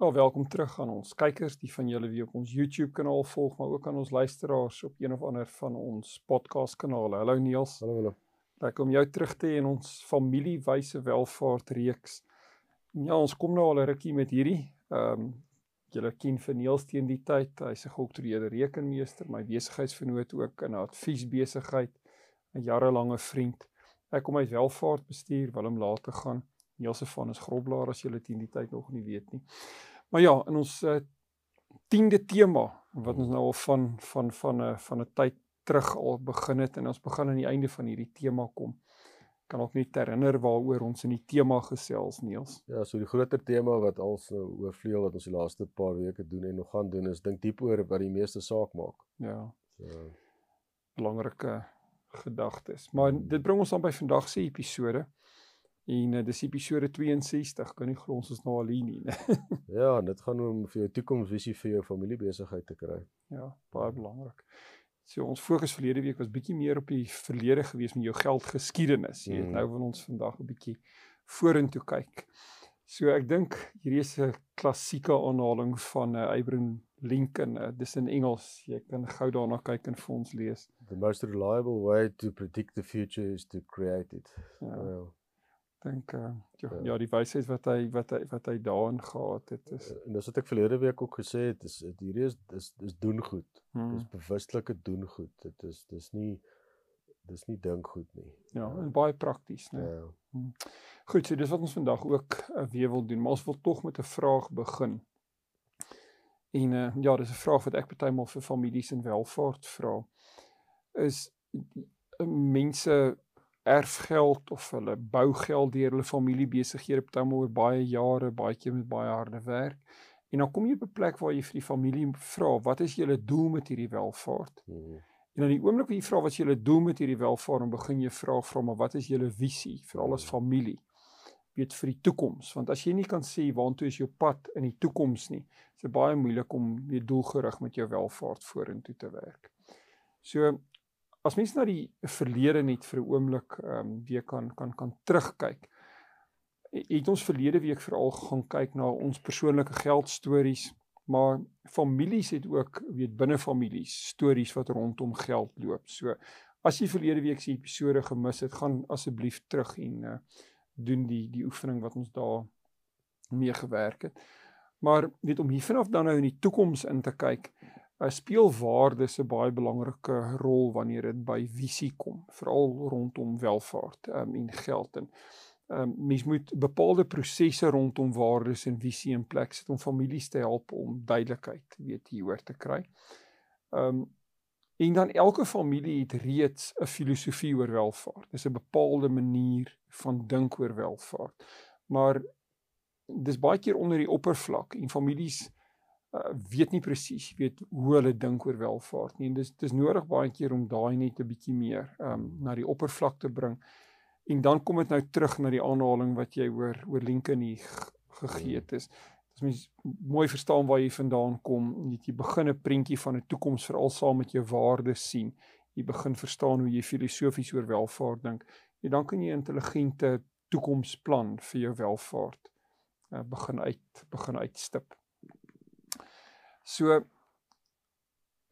Nou, welkom terug aan ons kykers, die van julle wie op ons YouTube kanaal volg, maar ook aan ons luisteraars op een of ander van ons podcast kanale. Hallo Niels. Hallo hallo. Lekker om jou terug te hê in ons familiewyse welvaart reeks. Ja, ons kom nou al 'n rukkie met hierdie. Ehm um, julle ken vir Niels teen die tyd. Hy's 'n geoktroeëerde rekenmeester, my besigheidsvernoot ook in 'n adviesbesigheid, 'n jarelange vriend. Ek kom uit welvaart bestuur, wil hom later gaan. Is groblaar as julle teen die tyd nog nie weet nie. Maar ja, in ons uh, 10de tema wat ons nou al van van van 'n van 'n tyd terug al begin het en ons begin aan die einde van hierdie tema kom. Kan ook net herinner waaroor ons in die tema gesels Niels. Ja, so die groter tema wat als nou oorvleuel wat ons die laaste paar weke doen en nog gaan doen is dink diep oor wat die meeste saak maak. Ja. So belangrike gedagtes. Maar dit bring ons dan by vandag se episode. En uh, dis episode 62, kan nie glo ons is nou al hier nie. ja, dit gaan om vir jou toekomsvisie vir jou familiebesigheid te kry. Ja, baie belangrik. So ons fokus verlede week was bietjie meer op die verlede gewees met jou geldgeskiedenis. Jy weet, mm. nou wil ons vandag 'n bietjie vorentoe kyk. So ek dink hierdie is 'n klassieke aanhaling van uh, Abraham Lincoln. Uh, dis in Engels. Jy kan gou daarna kyk en vir ons lees. The most reliable way to predict the future is to create it. Ja. Well, dink uh, ja, ja. die wysheid wat hy wat hy wat hy daarin gehad het is en dis wat ek verlede week ook gesê het is hierdie is dis dis doen goed. Hmm. dis bewuslike doen goed. Dit is dis nie dis nie dink goed nie. Ja en baie prakties nê ja. hmm. goed so dis wat ons vandag ook uh, weer wil doen maar ons wil tog met 'n vraag begin. En uh, ja dis 'n vraag wat ek partymal vir families en welvaart vra. Is mense erfgeld of hulle bougeld deur hulle familiebesighede partymal oor baie jare, baie keer met baie harde werk. En dan kom jy op 'n plek waar jy vir die familie vra, wat is julle doel met hierdie welvaart? Hmm. En dan die oomblik wat jy vra wat is julle doel met hierdie welvaart, dan begin jy vra vra maar wat is julle visie vir alles hmm. familie? weet vir die toekoms want as jy nie kan sê waantoe is jou pad in die toekoms nie is dit baie moeilik om weer doelgerig met jou welvaart vorentoe te werk. So as mens na die verlede net vir 'n oomblik ehm um, weer kan kan kan terugkyk. Het ons verlede week veral gaan kyk na ons persoonlike geldstories, maar families het ook weet binne families stories wat rondom geld loop. So as jy verlede week se episode gemis het, gaan asseblief terug en uh, doen die die oefening wat ons daar mee gewerk het. Maar weet om hiervan af dan nou in die toekoms in te kyk, speel waardes 'n baie belangrike rol wanneer dit by visie kom, veral rondom welvaart um, en geld en um, mens moet bepaalde prosesse rondom waardes en visie in plek sit om families te help om duidelikheid weet hieroor te kry. Um en dan elke familie het reeds 'n filosofie oor welvaart. Dis 'n bepaalde manier van dink oor welvaart. Maar dis baie keer onder die oppervlak en families uh, weet nie presies weet hoe hulle dink oor welvaart nie. En dis dis nodig baie keer om daai net 'n bietjie meer um na die oppervlak te bring. En dan kom dit nou terug na die aanhaling wat jy oor oor Lincoln hier gegee het. Is as mens mooi verstaan waar jy vandaan kom. Net jy begin 'n prentjie van 'n toekoms veral saam met jou waardes sien. Jy begin verstaan hoe jy filosofies oor welvaart dink. En dan kan jy 'n intelligente toekomsplan vir jou welvaart uh, begin uit begin uitstip So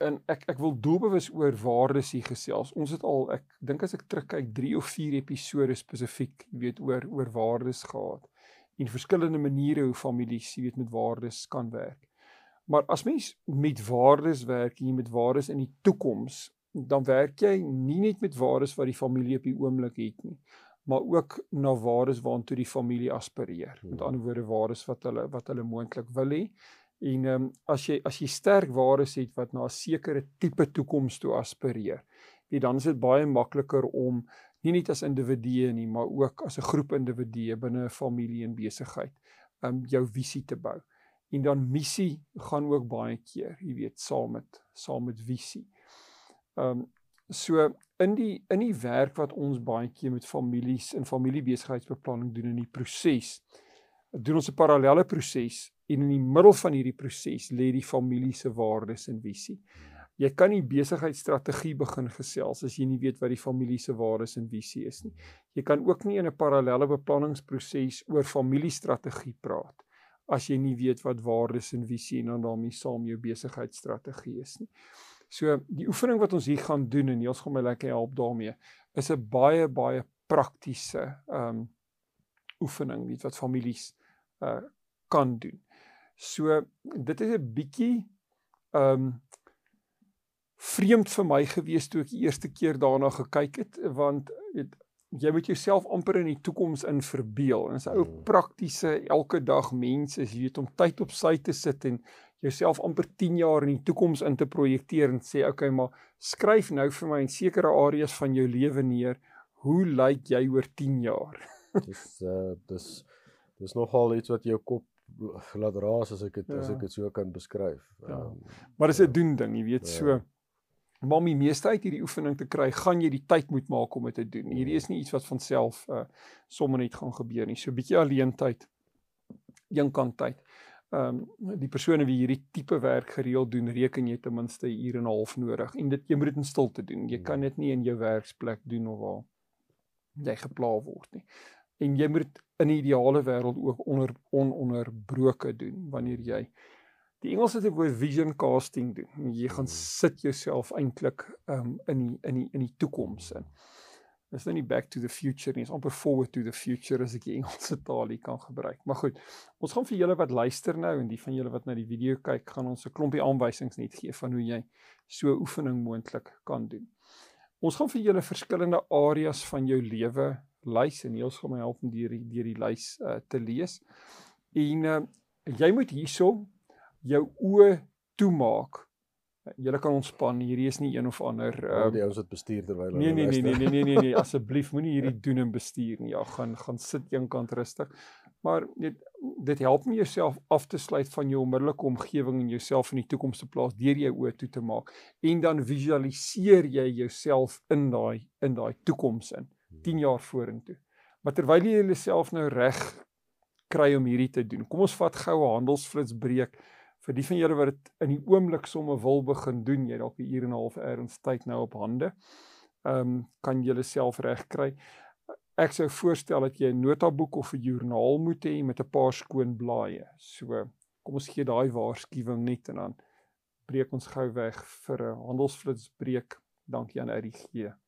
en ek ek wil doelbewus oor waardes hier gesels. Ons het al ek dink as ek terugkyk 3 of 4 episode spesifiek, jy weet oor oor waardes gehad en verskillende maniere hoe families, jy weet met waardes kan werk. Maar as mens met waardes werk, jy met waardes in die toekoms, dan werk jy nie net met waardes wat die familie op die oomblik het nie, maar ook na waardes waartoe die familie aspireer. Met ander woorde waardes wat hulle wat hulle moontlik wil hê En ehm um, as jy as jy sterk waardes het wat na 'n sekere tipe toekoms toe aspireer, weet dan is dit baie makliker om nie net as individue nie, maar ook as 'n groep individue binne 'n familie en besigheid, ehm um, jou visie te bou. en dan missie gaan ook baie keer, jy weet, saam met saam met visie. Ehm um, so in die in die werk wat ons baie keer met families in familiebesigheidsbeplanning doen in die proses, doen ons 'n parallelle proses en in die middel van hierdie proses lê die familie se waardes en visie. Jy kan nie besigheidsstrategie begin gesels as jy nie weet wat die familie se waardes en visie is nie. Jy kan ook nie in 'n parallelle beplanningsproses oor familiestrategie praat as jy nie weet wat waardes en visie en dan daarmee saam jou besigheidsstrategie is nie. So die oefening wat ons hier gaan doen en Niels gaan my lekker help daarmee is 'n baie baie praktiese ehm um, oefening weet wat families uh kan doen. So dit is 'n bietjie ehm um, vreemd vir my gewees toe ek die eerste keer daarna gekyk het want weet jy moet jouself amper in die toekoms in verbeel. En dis ou hmm. praktiese elke dag mens is jy weet om tyd op sy te sit en jouself amper 10 jaar in die toekoms in te projekteer en sê okay, maar skryf nou vir my in sekere areas van jou lewe neer, hoe lyk jy oor 10 jaar? dis uh dis dis nogal iets wat jou kop laat raas as ek dit ja. as ek dit so kan beskryf. Ja. Um, maar dis 'n doen ding, jy weet, ja. so om om die meeste uit hierdie oefening te kry, gaan jy die tyd moet maak om dit te doen. Hierdie is nie iets wat van self uh sommer net gaan gebeur nie. So 'n bietjie alleen tyd. Een kant tyd. Ehm um, die persone wie hierdie tipe werk gereeld doen, reken jy ten minste 'n uur en 'n half nodig en dit jy moet dit in stilte doen. Jy kan dit nie in jou werksplek doen of waar jy gepla word nie. En jy moet in 'n ideale wêreld ook onder ononderbroke doen wanneer jy Die Engels het 'n woord vision casting doen. Jy gaan hmm. sit jouself eintlik um in die in die in die toekoms in. Dis nou nie back to the future nie, dis amper forward to the future as ek die Engelse taal hier kan gebruik. Maar goed, ons gaan vir julle wat luister nou en die van julle wat na die video kyk, gaan ons 'n klompie aanwysings net gee van hoe jy so oefening moontlik kan doen. Ons gaan vir julle verskillende areas van jou lewe lys en Niels gaan my help om deur die deur die lys uh, te lees. En uh, jy moet hierso jou oë toemaak. Julle kan ontspan. Hierdie is nie een of ander uh, die ouens wat bestuur terwyl hulle Nee nee nee nee nee nee nee nee asseblief moenie hierdie doen en bestuur nie. Ja, gaan gaan sit eenkant rustig. Maar dit dit help om jouself af te sluit van jou onmiddellike omgewing en jouself in die toekoms te plaas deur jou oë toe te maak en dan visualiseer jy jouself in daai in daai toekoms in 10 jaar vorentoe. Maar terwyl jy jouself nou reg kry om hierdie te doen. Kom ons vat gou 'n handelsflitsbreek vir die van julle wat dit in die oomblik sommer wil begin doen, jy dalk 'n uur en 'n half erns tyd nou op hande. Ehm um, kan jy jouself regkry. Ek sou voorstel dat jy 'n notaboek of 'n joernaal moet hê met 'n paar skoon blaaie. So, kom ons gee daai waarskuwing net en dan breek ons gou weg vir 'n handelsflitsbreek. Dankie aan RGG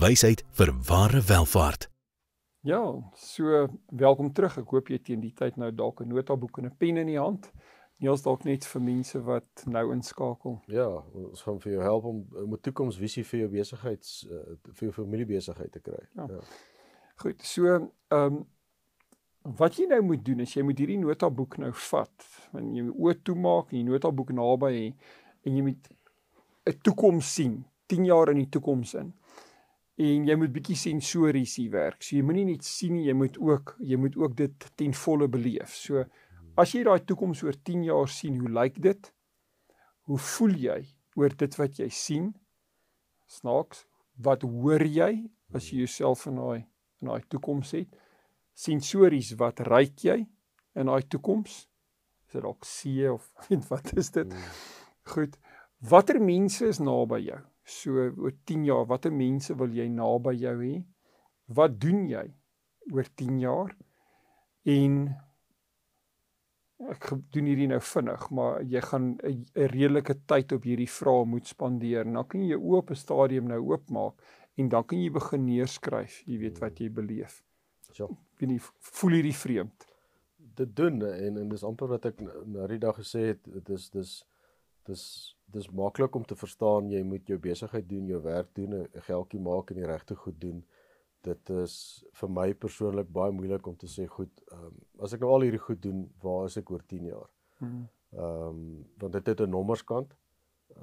wysheid vir ware welvaart. Ja, so welkom terug. Ek hoop jy teen die tyd nou dalk 'n notaboek en 'n pen in die hand. Niels dalk net vir mense wat nou inskakel. Ja, ons gaan vir jou help om 'n toekomsvisie vir jou besigheids uh, vir jou familiebesigheid te kry. Ja. ja. Goed, so ehm um, wat jy nou moet doen is jy moet hierdie notaboek nou vat. Want jy moet oop toemaak en die notaboek naby hê en jy moet 'n toekoms sien, 10 jaar in die toekoms in en jy moet bietjie sensories hier werk. So jy moenie net sien nie, jy moet ook jy moet ook dit ten volle beleef. So as jy daai toekoms oor 10 jaar sien, hoe lyk dit? Hoe voel jy oor dit wat jy sien? Snaaks, wat hoor jy as jy jouself in daai in daai toekoms het? Sensories, wat ruik jy in daai toekoms? Is dit dalk see of wat is dit? Hmm. Goed. Watter mense is naby jou? So oor 10 jaar watter mense wil jy naby jou hê? Wat doen jy oor 10 jaar? En ek doen hierdie nou vinnig, maar jy gaan 'n redelike tyd op hierdie vrae moet spandeer. Dan kan jy jou oop 'n stadium nou oopmaak en dan kan jy begin neerskryf, jy weet wat jy beleef. Ja. Wie nie voel hierdie vreemd. dit doen en en dis amper wat ek na die dag gesê het dit is dis dis dis maklik om te verstaan jy moet jou besigheid doen, jou werk doen, 'n geldjie maak en die regte goed doen. Dit is vir my persoonlik baie moeilik om te sê goed, ehm um, as ek nou al hierdie goed doen, waar is ek oor 10 jaar? Hmm. Ehm um, want dit het 'n nommerskant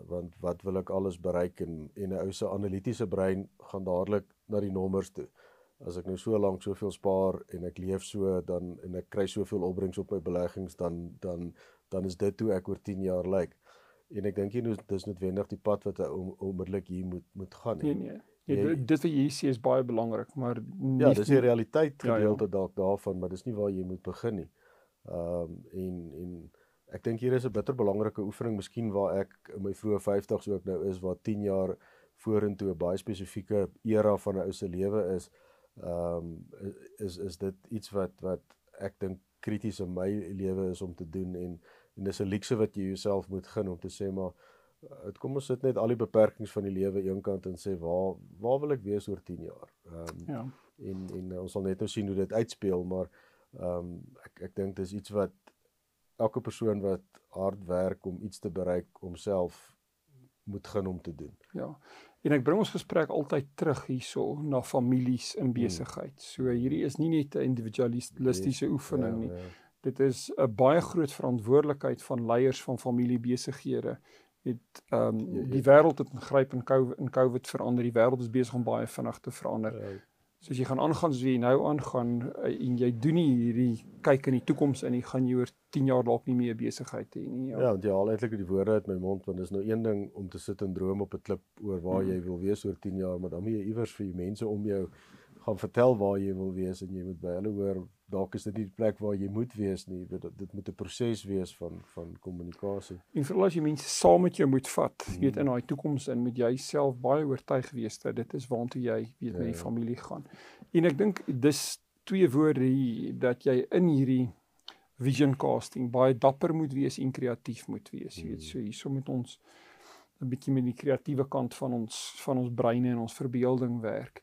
want wat wil ek alles bereik en en 'n ou se analitiese brein gaan dadelik na die nommers toe as ek nou so lank soveel spaar en ek leef so dan en ek kry soveel opbrengs op my beleggings dan dan dan is dit hoe ek oor 10 jaar lyk. En ek dink jy nou dis noodwendig die pad wat om, onmiddellik hier moet moet gaan nie. Nee nee. Ja, jy, dit wat jy sê is baie belangrik, maar nie Ja, dis die realiteit gedeelte ja, ja. dalk daarvan, maar dis nie waar jy moet begin nie. Ehm um, en en ek dink hier is 'n bitter belangrike oefening miskien waar ek in my vroeë 50s ook nou is waar 10 jaar vorentoe 'n baie spesifieke era van 'n ou se lewe is ehm um, is is dit iets wat wat ek dink krities in my lewe is om te doen en en dis 'n luukse wat jy jouself moet gun om te sê maar dit kom ons sit net al die beperkings van die lewe eenkant en sê waar waar wil ek wees oor 10 jaar. Ehm um, ja. En en ons sal net nou sien hoe dit uitspeel maar ehm um, ek ek dink dis iets wat elke persoon wat hard werk om iets te bereik homself moet gun om te doen. Ja. En ek bring ons gesprek altyd terug hierso na families in hmm. besigheid. So hierdie is nie net 'n individualistiese nee, oefening nie. Ja, ja. Dit is 'n baie groot verantwoordelikheid van leiers van familiebesighede. Dit ehm um, die wêreld het ingryp in COVID in COVID verander. Die wêreld is besig om baie vinnig te verander. So as jy gaan aangaan soos jy nou aangaan eh, en jy doen nie hierdie kyk in die toekoms in, jy gaan jy oor 10 jaar dalk nie meer besigheid hê nie. Ja, ja want jy haal eintlik die woorde uit my mond want dis nou een ding om te sit en droom op 'n klip oor waar mm. jy wil wees oor 10 jaar, maar dan moet jy iewers vir die mense om jou gaan vertel waar jy wil wees en jy moet by hulle hoor dalk is dit nie die plek waar jy moet wees nie dit dit moet 'n proses wees van van kommunikasie en veral as jy mense saam met jou moet vat hmm. weet in daai toekoms in moet jy self baie oortuig wees dat dit is waartoe jy weet met die ja. familie gaan en ek dink dis twee woorde hier dat jy in hierdie vision casting baie dapper moet wees en kreatief moet wees jy weet hmm. so hierso met ons 'n bietjie met die kreatiewe kant van ons van ons breine en ons verbeelding werk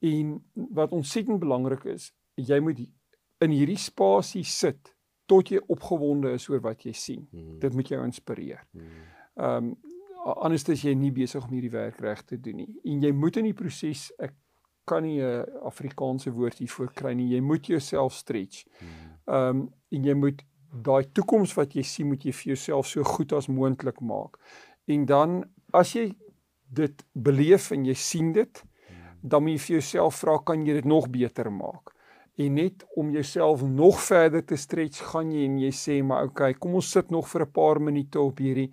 En wat ontsettend belangrik is, jy moet in hierdie spasie sit tot jy opgewonde is oor wat jy sien. Hmm. Dit moet jou inspireer. Hmm. Ehm um, anders is jy nie besig om hierdie werk reg te doen nie. En jy moet in die proses ek kan nie 'n Afrikaanse woord hiervoor kry nie. Jy moet jouself stretch. Hmm. Ehm um, en jy moet daai toekoms wat jy sien moet jy vir jouself so goed as moontlik maak. En dan as jy dit beleef en jy sien dit, dan moet jy vir jouself vra kan jy dit nog beter maak? En net om jouself nog verder te stretch, gaan jy en jy sê maar okay, kom ons sit nog vir 'n paar minute op hierdie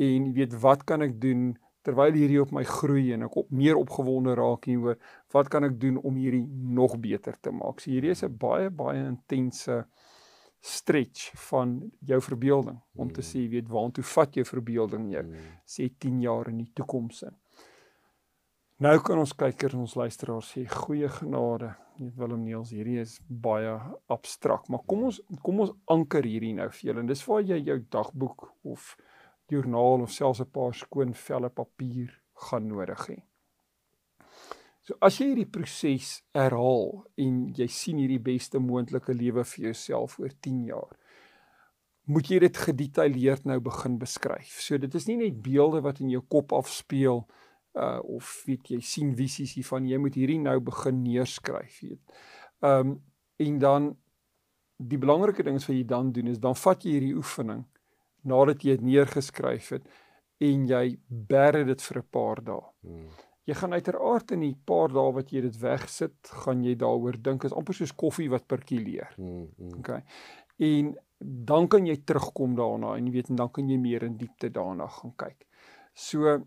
en jy weet wat kan ek doen terwyl hierdie op my groei en ek op meer opgewonde raak hieroor, wat kan ek doen om hierdie nog beter te maak? So hierdie is 'n baie baie intense stretch van jou verbeelding om te hmm. sê, weet waantoe vat jou verbeelding jou? Hmm. Sê 10 jaar in die toekoms in. Nou kan ons kykers en ons luisteraars sê goeie genade. Net Willem Neels, hierdie is baie abstrakt, maar kom ons kom ons anker hierdie nou vir julle. En dis waar jy jou dagboek of joernaal of selfs 'n paar skoon velle papier gaan nodig hê. So as jy hierdie proses herhaal en jy sien hierdie beste moontlike lewe vir jouself oor 10 jaar, moet jy dit gedetailleerd nou begin beskryf. So dit is nie net beelde wat in jou kop afspeel nie uh of weet jy sien visies hiervan jy moet hierdie nou begin neerskryf weet. Um en dan die belangrike ding wat jy dan doen is dan vat jy hierdie oefening nadat jy dit neergeskryf het en jy bære dit vir 'n paar dae. Hmm. Jy gaan uiteraard in die paar dae wat jy dit wegsit, gaan jy daaroor dink is amper soos koffie wat perkuleer. Hmm, hmm. Okay. En dan kan jy terugkom daarna en weet en dan kan jy meer in diepte daarna gaan kyk. So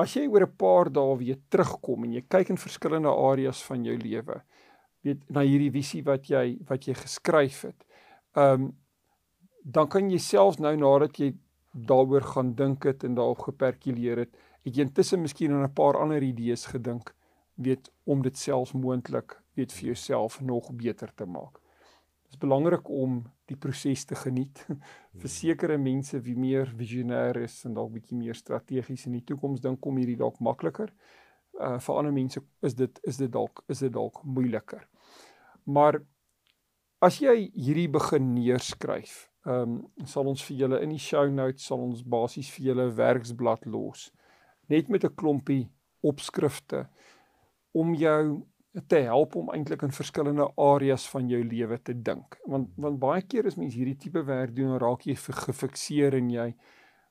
As jy oor 'n paar dae weer terugkom en jy kyk in verskillende areas van jou lewe, weet na hierdie visie wat jy wat jy geskryf het. Ehm um, dan kan jy self nou nadat jy daaroor gaan dink het en daarop geperkuleer het, het jy intussen miskien aan 'n paar ander idees gedink, weet om dit self moontlik weet vir jouself nog beter te maak. Dit is belangrik om die proses te geniet. vir hmm. sekere mense wie meer visionêr is en dalk bietjie meer strategies in die toekoms dink kom hierdie dalk makliker. Uh vir ander mense is dit is dit dalk is dit dalk moeiliker. Maar as jy hierdie begin neerskryf, ehm um, sal ons vir julle in die show notes sal ons basies vir julle werksblad los net met 'n klompie opskrifte om jou te help om eintlik in verskillende areas van jou lewe te dink. Want want baie keer as mens hierdie tipe werk doen, raak jy gefikseer en jy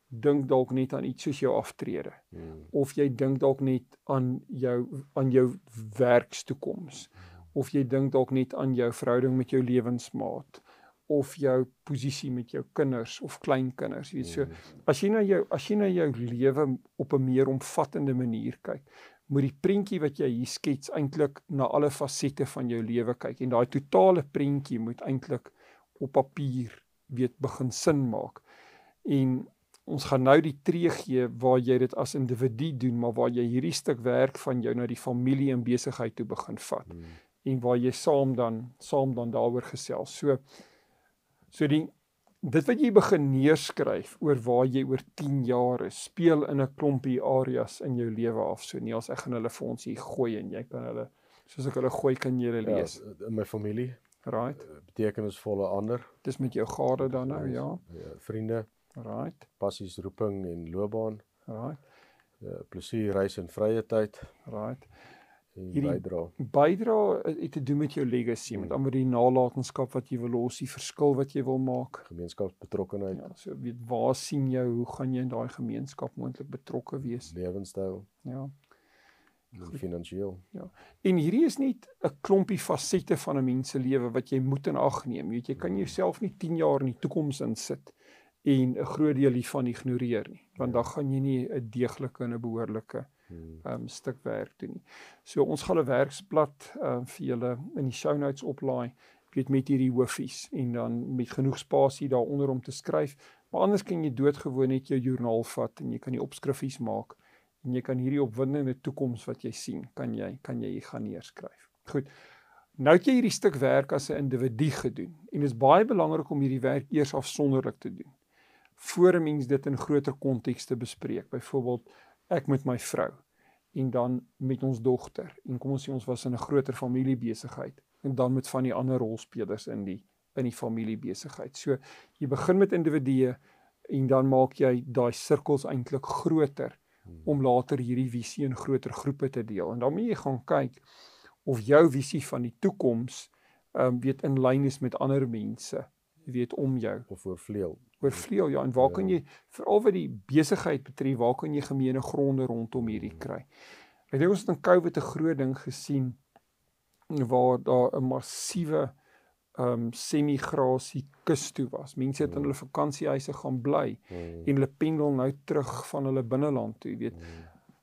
dink dalk net aan iets soos jou aftrede. Hmm. Of jy dink dalk net aan jou aan jou werkstoekoms. Of jy dink dalk net aan jou verhouding met jou lewensmaat of jou posisie met jou kinders of kleinkinders. Jy weet so hmm. as jy na jou as jy na jou lewe op 'n meer omvattende manier kyk, moet die prentjie wat jy hier skets eintlik na alle fasette van jou lewe kyk en daai totale prentjie moet eintlik op papier weet begin sin maak. En ons gaan nou die tree gee waar jy dit as individu doen, maar waar jy hierdie stuk werk van jou na die familie en besigheid toe begin vat. Hmm. En waar jy saam dan saam dan daaroor gesels. So so die dit wat jy begin neerskryf oor waar jy oor 10 jaar is, speel in 'n klompie areas in jou lewe af. So as ek gaan hulle vir ons hier gooi en jy kan hulle soos ek hulle gooi kan jy hulle ja, lees. Ja, in my familie. Right. Eh, betekenisvolle ander. Dis met jou gade dan nou, ja. ja. Vriende. Right. Passies, roeping en loopbaan. Right. Ja, plesier, reis en vrye tyd. Right hierdie bydra. Bydra het te doen met jou legacy, hmm. met ander die nalatenskap wat jy wil los, die verskil wat jy wil maak, gemeenskapsbetrokkenheid. Ja, so weet waar sien jy hoe gaan jy in daai gemeenskap moontlik betrokke wees? Lewenstyl. Ja. finansiëel. Ja. En hierdie is net 'n klompie fasette van 'n mens se lewe wat jy moet in ag neem. Jy weet jy kan hmm. jouself nie 10 jaar in die toekoms insit en 'n groot deel hiervan ignoreer nie, want ja. dan gaan jy nie 'n deeglike en 'n behoorlike Hmm. um stuk werk doen nie. So ons gaan 'n werksblad uh vir julle in die show notes oplaai, weet met hierdie hoofies en dan met genoeg spasie daaronder om te skryf. Maar anders kan jy doodgewoon net jou joernaal vat en jy kan die opskrifies maak en jy kan hierdie opwindende toekoms wat jy sien, kan jy kan jy gaan neerskryf. Goed. Nou het jy hierdie stuk werk as 'n individu gedoen en dit is baie belangrik om hierdie werk eers afsonderlik te doen. Voor 'n mens dit in groter konteks te bespreek. Byvoorbeeld ek met my vrou en dan met ons dogter en kom ons sê ons was in 'n groter familiebesigheid en dan met van die ander rolspelers in die in die familiebesigheid. So jy begin met individue en dan maak jy daai sirkels eintlik groter om later hierdie visie in groter groepe te deel. En dan moet jy gaan kyk of jou visie van die toekoms ehm um, weet in lyn is met ander mense, weet om jou of oorvleuel oorvleuel ja en waar ja. kan jy veral wat die besigheid betref waar kan jy gemeene gronde rondom hierdie mm. kry ek dink ons het in Covid 'n groot ding gesien waar daar 'n massiewe ehm um, semigrasie kus toe was mense het in mm. hulle vakansiehuise gaan bly mm. en hulle pendel nou terug van hulle binneland toe jy weet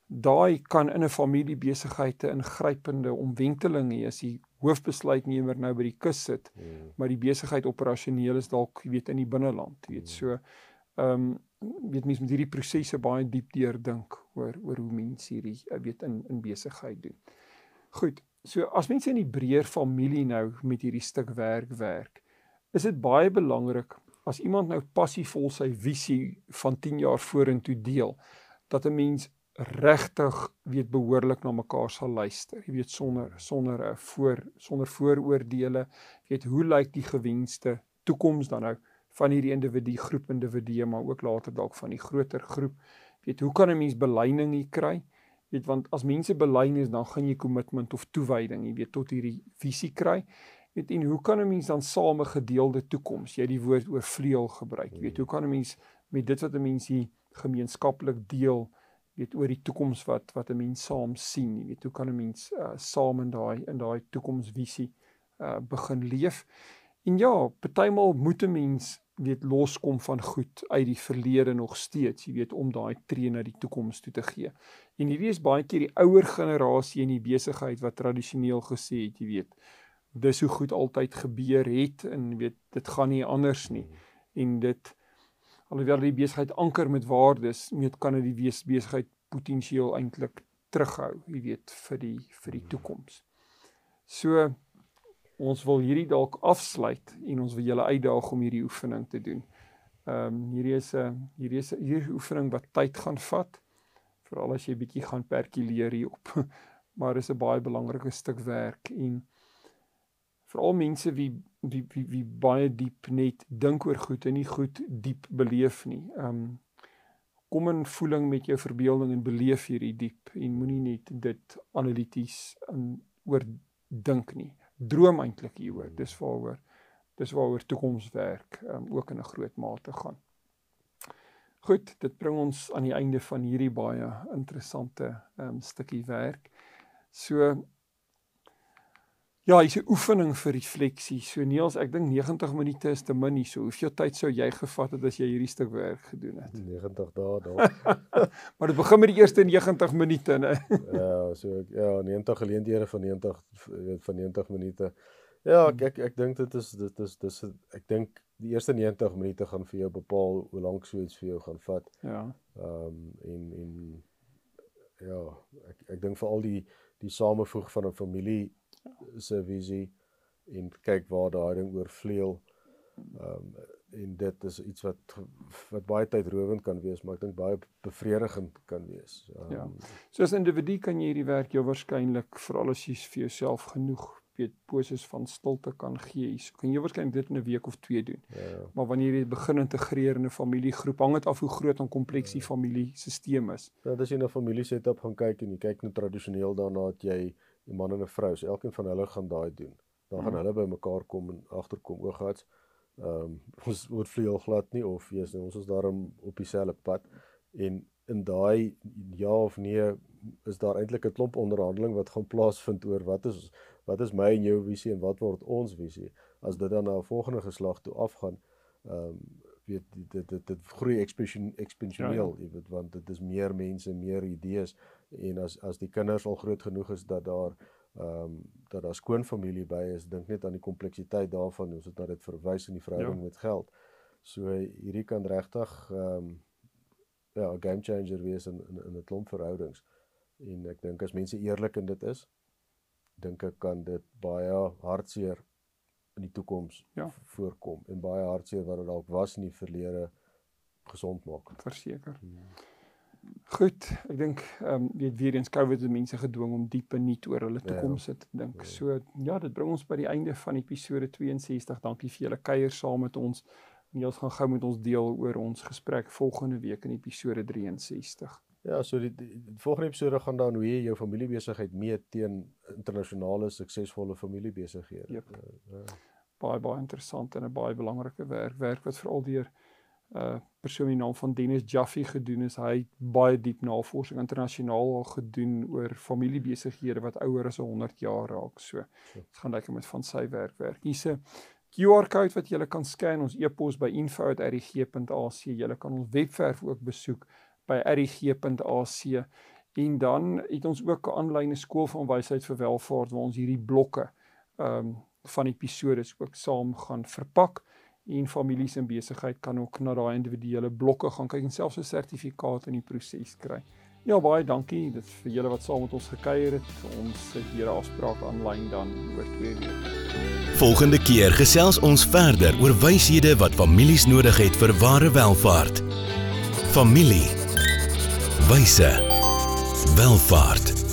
daai kan in 'n familiebesigheid 'n ingrypende omwenteling hê as die hoofbesluitnemer nou by die kus sit, hmm. maar die besigheid operasioneel is dalk weet in die binneland, weet hmm. so. Ehm um, weet mense met hierdie prosesse baie diep deurdink oor oor hoe mense hierdie eh, weet in in besigheid doen. Goed. So as mense in die breër familie nou met hierdie stuk werk werk, is dit baie belangrik as iemand nou passievol sy visie van 10 jaar vorentoe deel dat 'n mens regtig weet behoorlik na mekaar sal luister. Jy weet sonder sonder 'n voor sonder vooroordeele. Jy weet hoe lyk die gewenste toekoms dan nou van hierdie individu groep individue maar ook later dalk van die groter groep. Jy weet hoe kan 'n mens belyning hier kry? Jy weet want as mense belyn is dan gaan jy kommitment of toewyding, jy weet tot hierdie visie kry. Jy weet en hoe kan 'n mens dan same gedeelde toekoms? Jy het die woord oor vleuel gebruik. Jy weet hoe kan 'n mens met dit wat 'n mens hier gemeenskaplik deel weet oor die toekoms wat wat 'n mens saam sien, jy weet hoe kan 'n mens uh, saam in daai in daai toekomsvisie uh begin leef. En ja, partymal moet 'n mens weet loskom van goed uit die verlede nog steeds, jy weet om daai tree na die toekoms toe te gee. En hierdie is baie keer die ouer generasie in die besigheid wat tradisioneel gesê het, jy weet, dis hoe goed altyd gebeur het en weet dit gaan nie anders nie. En dit alhoewel die besigheid anker met waardes, moet kan dit die besigheid potensieel eintlik terughou, jy weet, vir die vir die toekoms. So ons wil hierdie dalk afsluit en ons wil julle uitdaag om hierdie oefening te doen. Ehm um, hierdie is 'n hierdie is 'n hierdie oefening wat tyd gaan vat veral as jy bietjie gaan perkuleer hierop. maar is 'n baie belangrike stuk werk en veral mense wie wie wie wie baie diep net dink oor goed en nie goed diep beleef nie. Um kom in voeling met jou verbeelding en beleef hierdie diep en moenie net dit analities in oor dink nie. Droom eintlik hieroor. Dis waaroor dis waaroor toekomswerk um, ook in 'n groot mate gaan. Goed, dit bring ons aan die einde van hierdie baie interessante um, stukkie werk. So Ja, hier's 'n oefening vir refleksie. So Niels, ek dink 90 minute is te min nie. So hoeveel tyd sou jy gevat het as jy hierdie stuk werk gedoen het? 90 dae dalk. maar dit begin met die eerste 90 minute, né? ja, so ek ja, 90 geleenthede van 90 weet van 90 minute. Ja, ek ek, ek dink dit is dit is dis ek dink die eerste 90 minute gaan vir jou bepaal hoe lank so iets vir jou gaan vat. Ja. Ehm um, en en ja, ek ek dink veral die die samevoeg van 'n familie se visie en kyk waar daai ding oorvleuel. Ehm um, en dit is iets wat wat baie tydrowend kan wees, maar ek dink baie bevredigend kan wees. Um, ja. So as individu kan jy hierdie werk jou waarskynlik veral as jy vir jouself genoeg weet poses van stilte kan gee. So kan jy waarskynlik dit in 'n week of 2 doen. Ja. Maar wanneer jy begin integreer in 'n familiegroep, hang dit af hoe groot en kompleks die ja. familiesisteem is. Ja, as jy 'n familie setup gaan kyk en jy kyk net tradisioneel daarna dat jy 'n man en 'n vrou, so elkeen van hulle gaan daai doen. Dan gaan mm. hulle by mekaar kom en agterkom o, gats. Ehm um, ons word vleuel glad nie of jy sê ons is daarom op dieselfde pad en in daai ja of nee is daar eintlik 'n klomp onderhandeling wat gaan plaasvind oor wat is wat is my en jou visie en wat word ons visie as dit dan na 'n volgende geslag toe afgaan ehm um, weet dit dit dit groei eksponensieel ja, ja. jy weet want dit is meer mense meer idees en as as die kinders al groot genoeg is dat daar ehm um, dat daar skoon familie by is, dink net aan die kompleksiteit daarvan, ons het na dit verwys in die verhouding ja. met geld. So hierdie kan regtig ehm um, ja, 'n game changer wees in in 'n klomp verhoudings. En ek dink as mense eerlik in dit is, dink ek kan dit baie hartseer in die toekoms ja. voorkom en baie hartseer wat dit dalk was in die verlede gesond maak. Verseker. Hmm. Goed, ek dink ehm um, weet weer eens COVID het mense gedwing om diep en nie oor hulle ja. toekoms te dink. Ja. So ja, dit bring ons by die einde van episode 62. Dankie vir julle kuier saam met ons. Niels gaan gou met ons deel oor ons gesprek volgende week in episode 63. Ja, so die, die, die volgende episode gaan dan hoe jy jou familiebesigheid meet teen internasionale suksesvolle familiebesighede. Yep. Ja, ja. Baie baie interessant en 'n baie belangrike werk, werk wat veral deur uh persoon met die naam van Dennis Jaffe gedoen is. Hy het baie diep navorsing internasionaal al gedoen oor familiebesighede wat ouer as 100 jaar raak. So dit gaan lekker met van sy werk werk. Hier's 'n QR-kode wat jy kan scan ons e-pos by info@rg.ac. Jy kan ons webwerf ook besoek by rg.ac en dan het ons ook 'n aanlyn skool van wysheid vir welvaart waar ons hierdie blokke ehm um, van episode ook saam gaan verpak en families en besigheid kan ook na daai individuele blokke gaan kyk en selfs 'n sertifikaat in die proses kry. Ja, baie dankie. Dit vir julle wat saam met ons gekuier het. Ons sit hier afspraak aanlyn dan oor 2 weke. Volgende keer gesels ons verder oor wyshede wat families nodig het vir ware welvaart. Familie. Wyse. Welvaart.